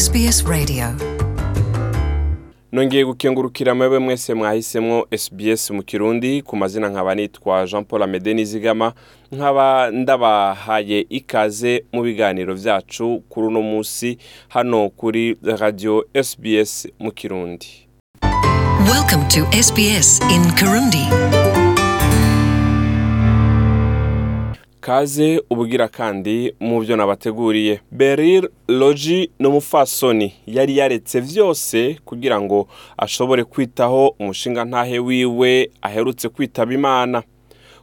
SBS Radio. Nongeye gukengurukira mwebwe mwese mwahisemwo SBS mu kirundi ku mazina nkaba nitwa Jean Paul Amede Nizigama nkaba ndabahaye ikaze mu biganiro vyacu kuri uno musi hano kuri radio SBS mu kirundi. Welcome to SBS in Kirundi. Kaze ubugira kandi mu byo nabateguriye. Beryl Logi ni umufasoni. Yari yaretse vyose kugira ngo ashobore kwitaho umushinga ntahe wiwe aherutse kwitaba imana.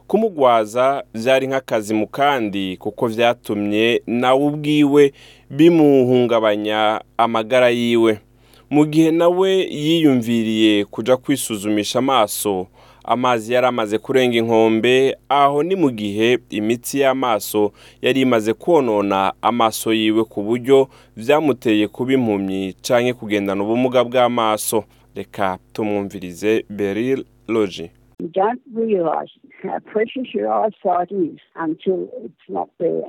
Kumugwaza vyari nk'akazi mu kandi kuko vyatumye nawe ubwiwe bimuhungabanya amagara yiwe. Mu gihe nawe yiyumviriye kuja kwisuzumisha amaso amazi yari amaze kurenga inkombe aho ni mu gihe imitsi y'amaso yari imaze konona amaso yiwe ku buryo vyamuteye kuba impumyi canke kugendana ubumuga bw'amaso. Reka tumwumvirize not there.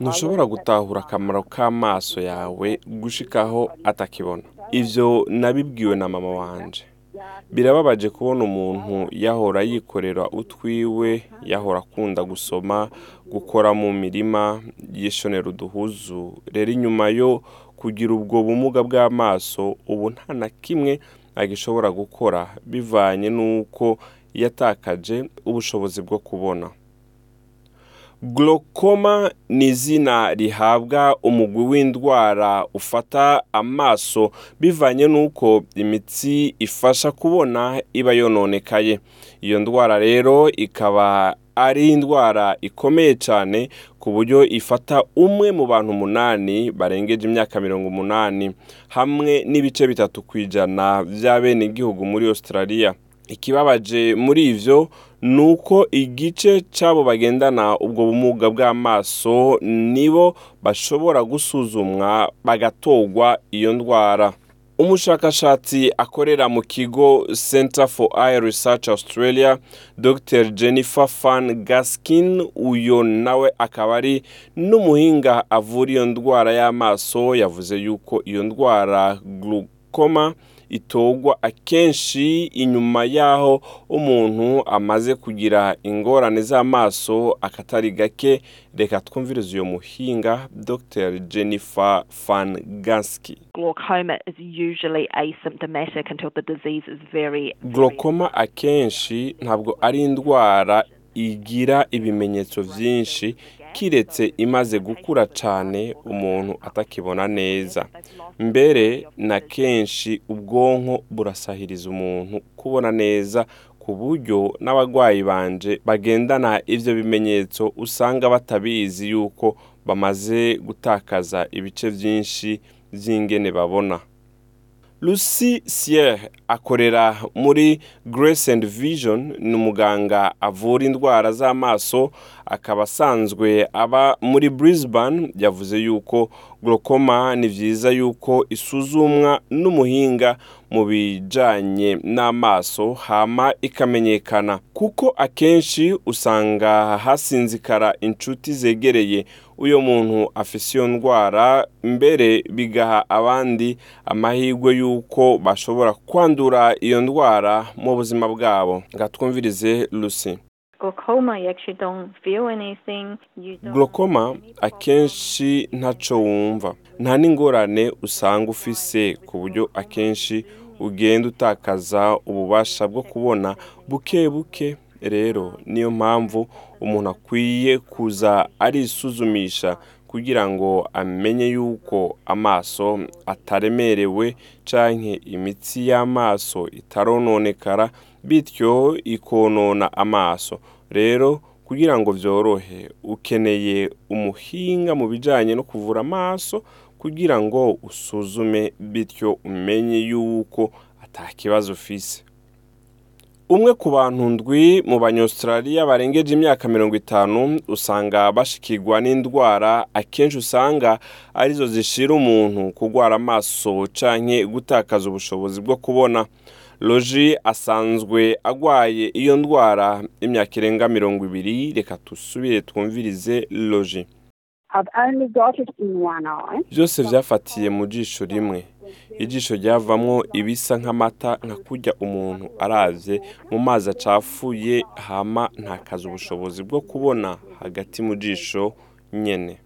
ntushobora gutahura akamaro k'amaso yawe gushikaho atakibona. Ivyo nabibwiwe na mama wanje. Birababaje kubona umuntu yahora yikorera utwiwe yahora akunda gusoma gukora mu mirima yishonera uduhuzu rero inyuma yo kugira ubwo bumuga bw'amaso ubu nta na kimwe agishobora gukora bivanye n'uko yatakaje ubushobozi bwo kubona. Glaucoma ni izina rihabwa umugwi w'indwara ufata amaso bivanye n'uko imitsi ifasha kubona iba yononekaye. Iyo ndwara rero ikaba ari indwara ikomeye cyane ku buryo ifata umwe mu bantu umunani barengeje imyaka mirongo umunani hamwe n'ibice bitatu ku ijana by'abenegihugu muri australia. Ikibabaje muri ivyo ni uko igice c'abo bagendana ubwo bumuga bw'amaso nibo bashobora gusuzumwa bagatorwa iyo ndwara. Umushakashatsi akorera mu kigo center for eye research australia dr. Jennifer fan gaskin uyo nawe akaba ari n'umuhinga avura iyo ndwara y'amaso yavuze yuko iyo ndwara glaucoma itogwa akenshi inyuma y'aho umuntu amaze kugira ingorane z'amaso akatari gake. Reka twumvirize uyo muhinga dr. Jennifer van very glaucoma akenshi ntabwo ari indwara igira ibimenyetso byinshi kiretse imaze gukura cyane umuntu atakibona neza. Mbere na kenshi ubwonko burasahiriza umuntu kubona neza ku buryo n'abarwayi banje bagendana ibyo bimenyetso usanga batabizi yuko bamaze gutakaza ibice byinshi by'ingene babona. Lucy Sier akorera muri Grace and Vision ni umuganga avura indwara z'amaso akaba asanzwe aba muri Brisbane yavuze yuko glaucoma ni byiza yuko isuzumwa n'umuhinga mu bijanye n'amaso hama ikamenyekana. Kuko akenshi usanga hasinzikara inshuti zegereye. Uyo muntu afise iyo ndwara mbere bigaha abandi amahirwe y'uko bashobora kwandura iyo ndwara mu buzima bwabo. Nga twumvirize Lucy glaucoma, akenshi ntaco wumva. Nta n'ingorane usanga ufise ku buryo akenshi ugenda utakaza ububasha bwo kubona buke buke. Rero niyo mpamvu umuntu akwiye kuza arisuzumisha kugira ngo amenye yuko amaso ataremerewe canke imitsi y'amaso itarononekara bityo ikonona amaso. Rero kugira ngo vyorohe ukeneye umuhinga mu bijanye no kuvura amaso kugira ngo usuzume bityo umenye yuko atakibazo ufise. Umwe ku bantu ndwi mu banyaustraliya barengeje imyaka mirongo itanu usanga bashikirwa n'indwara akenshi usanga ari zo zishira umuntu kurwara amaso canke gutakaza ubushobozi bwo kubona. Loji asanzwe agwaye iyo ndwara imyaka irenga mirongo ibiri reka dusubire twumvirize loji byose byafatiye mu jisho rimwe. Ijisho ryavamwo ibisa nk'amata nka kurya umuntu aravye mu mazi acafuye hama ntakaza ubushobozi bwo kubona hagati mu jisho nyene.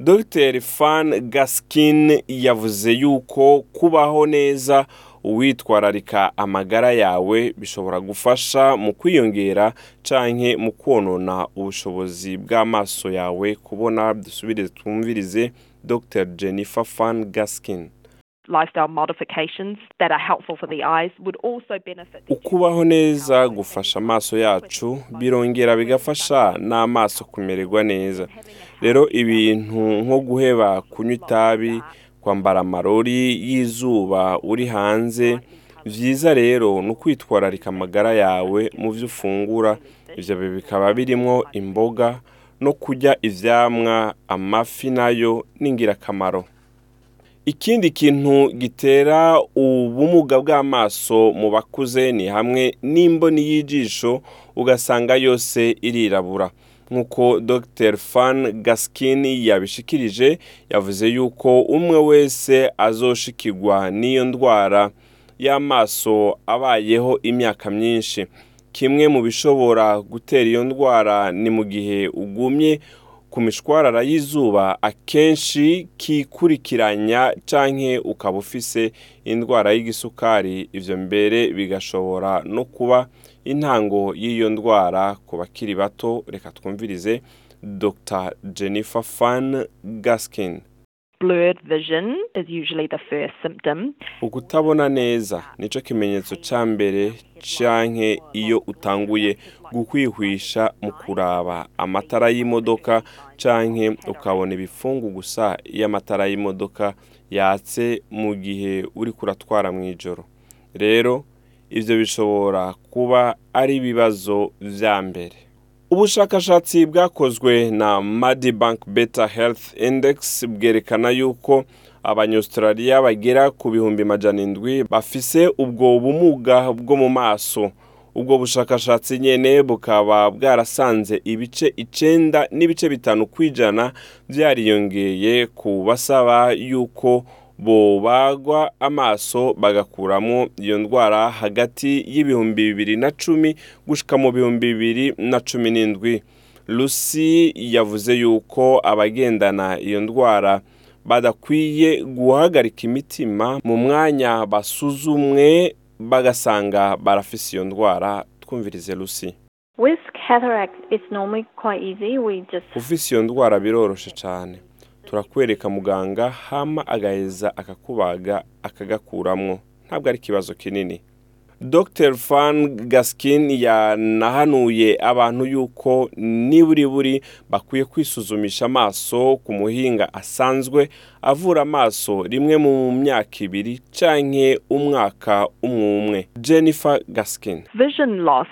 Dr. Fan gaskin yavuze yuko kubaho neza uwitwararika amagara yawe bishobora gufasha mu kwiyongera canke mu konona ubushobozi bw'amaso yawe. Kubona dusubire twumvirize dr. Jennifer fan gaskin. Lifestyle modifications that are helpful for the eyes would also benefit. the ukubaho neza gufasha amaso yacu birongera bigafasha n'amaso kumererwa neza. Rero ibintu nko guheba kunywa itabi kwambara amarori y'izuba uri hanze byiza rero ni ukwitwararika amagara yawe mu byo ufungura. Ibyo bikaba birimo imboga no kurya ivyamwa amafi na yo ni ingirakamaro. Ikindi kintu gitera ubumuga bw'amaso mu bakuze ni hamwe n'imboni y'ijisho ugasanga yose irirabura. Nk'uko dr. Fan gaskin yabishikirije yavuze yuko umwe wese azoshikirwa n'iyo ndwara y'amaso abayeho imyaka myinshi. Kimwe mu bishobora gutera iyo ndwara ni mu gihe ugumye ku mishwarara y'izuba akenshi kikurikiranya canke ukaba ufise indwara y'igisukari ivyo mbere bigashobora no kuba intango y'iyo ndwara ku bakiri bato. Reka twumvirize dr. Jennifer fan gaskin Blurred vision is usually the first symptom. ukutabona neza nico kimenyetso ca mbere canke iyo utanguye gukwihwisha mu kuraba amatara y'imodoka canke ukabona ibifungu gusa iyo amatara y'imodoka yatse mu gihe uri kuratwara mu ijoro. Rero ivyo bishobora kuba ari ibibazo vya mbere. Ubushakashatsi bwakozwe na Medibank Better Health Index bwerekana yuko abanyaustraliya bagera ku bihumbi majana indwi bafise ubwo bumuga bwo mu maso. Ubwo bushakashatsi nyene bukaba bwarasanze ibice icenda n'ibice bitanu kwijana vyariyongeye ku basaba yuko bobagwa amaso bagakuramo iyo ndwara hagati y'ibihumbi bibiri na cumi gushika mu bihumbi bibiri na cumi n'indwi. Lucy yavuze yuko abagendana iyo ndwara badakwiye guhagarika imitima mu mwanya basuzumwe bagasanga barafise iyo ndwara. Twumvirize lucy. Ufise iyo ndwara biroroshe cyane turakwereka muganga hama agaheza akakubaga akagakuramwo. Ntabwo ari ikibazo kinini. Dr fan gaskin yanahanuye abantu yuko niburi buri bakwiye kwisuzumisha amaso ku muhinga asanzwe avura amaso rimwe mu myaka ibiri canke umwaka umwe umwe. Jennifer gaskin. Vision loss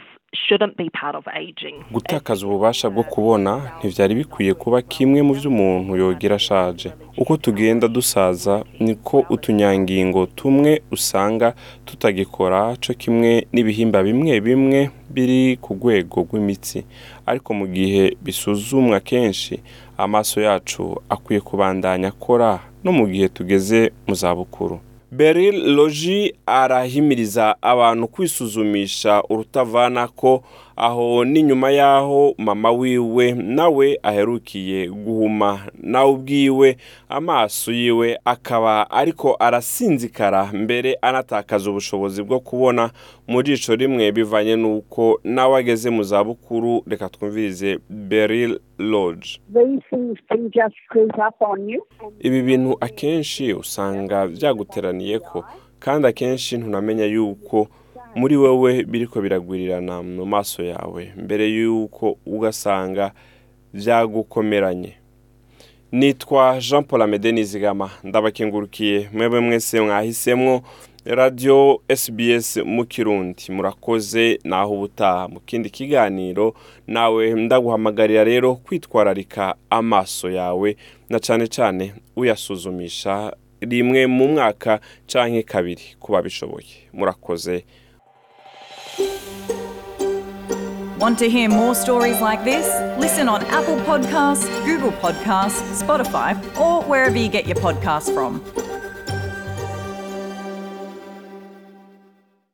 gutakaza ububasha bwo kubona ntibyari bikwiye kuba kimwe mu byo umuntu yogira ashaje. Uko tugenda dusaza niko utunyangingo tumwe usanga tutagikora cyo kimwe n'ibihimba bimwe bimwe biri ku rwego rw'imitsi. Ariko mu gihe bisuzumwa kenshi amaso yacu akwiye kubandanya akora no mu gihe tugeze mu zabukuru Beryl Logi arahimiriza abantu kwisuzumisha urutavana ko aho ni nyuma y'aho mama wiwe nawe aherukiye guhuma nawe ubwiwe amaso yiwe akaba ariko arasinzikara mbere anatakaza ubushobozi bwo kubona mu jisho rimwe bivanye n'uko nawe ageze mu zabukuru reka twumvirize on you. ibi bintu akenshi usanga byaguteraniye ko kandi akenshi ntunamenya yuko muri wowe biriko biragwirirana mu maso yawe mbere yuko ugasanga byagukomeranye nitwa jean paul amede nizigama ndabakengurukiye mwebwe mwese mwahisemwo radiyo sbs mu kirundi. Murakoze naho ubutaha. Mu kindi kiganiro nawe ndaguhamagarira rero kwitwararika amaso yawe na cyane cyane uyasuzumisha rimwe mu mwaka canke kabiri murakoze Want to hear more stories like this? Listen on Apple Podcasts, Google Podcasts, Spotify, or wherever you get your podcasts from.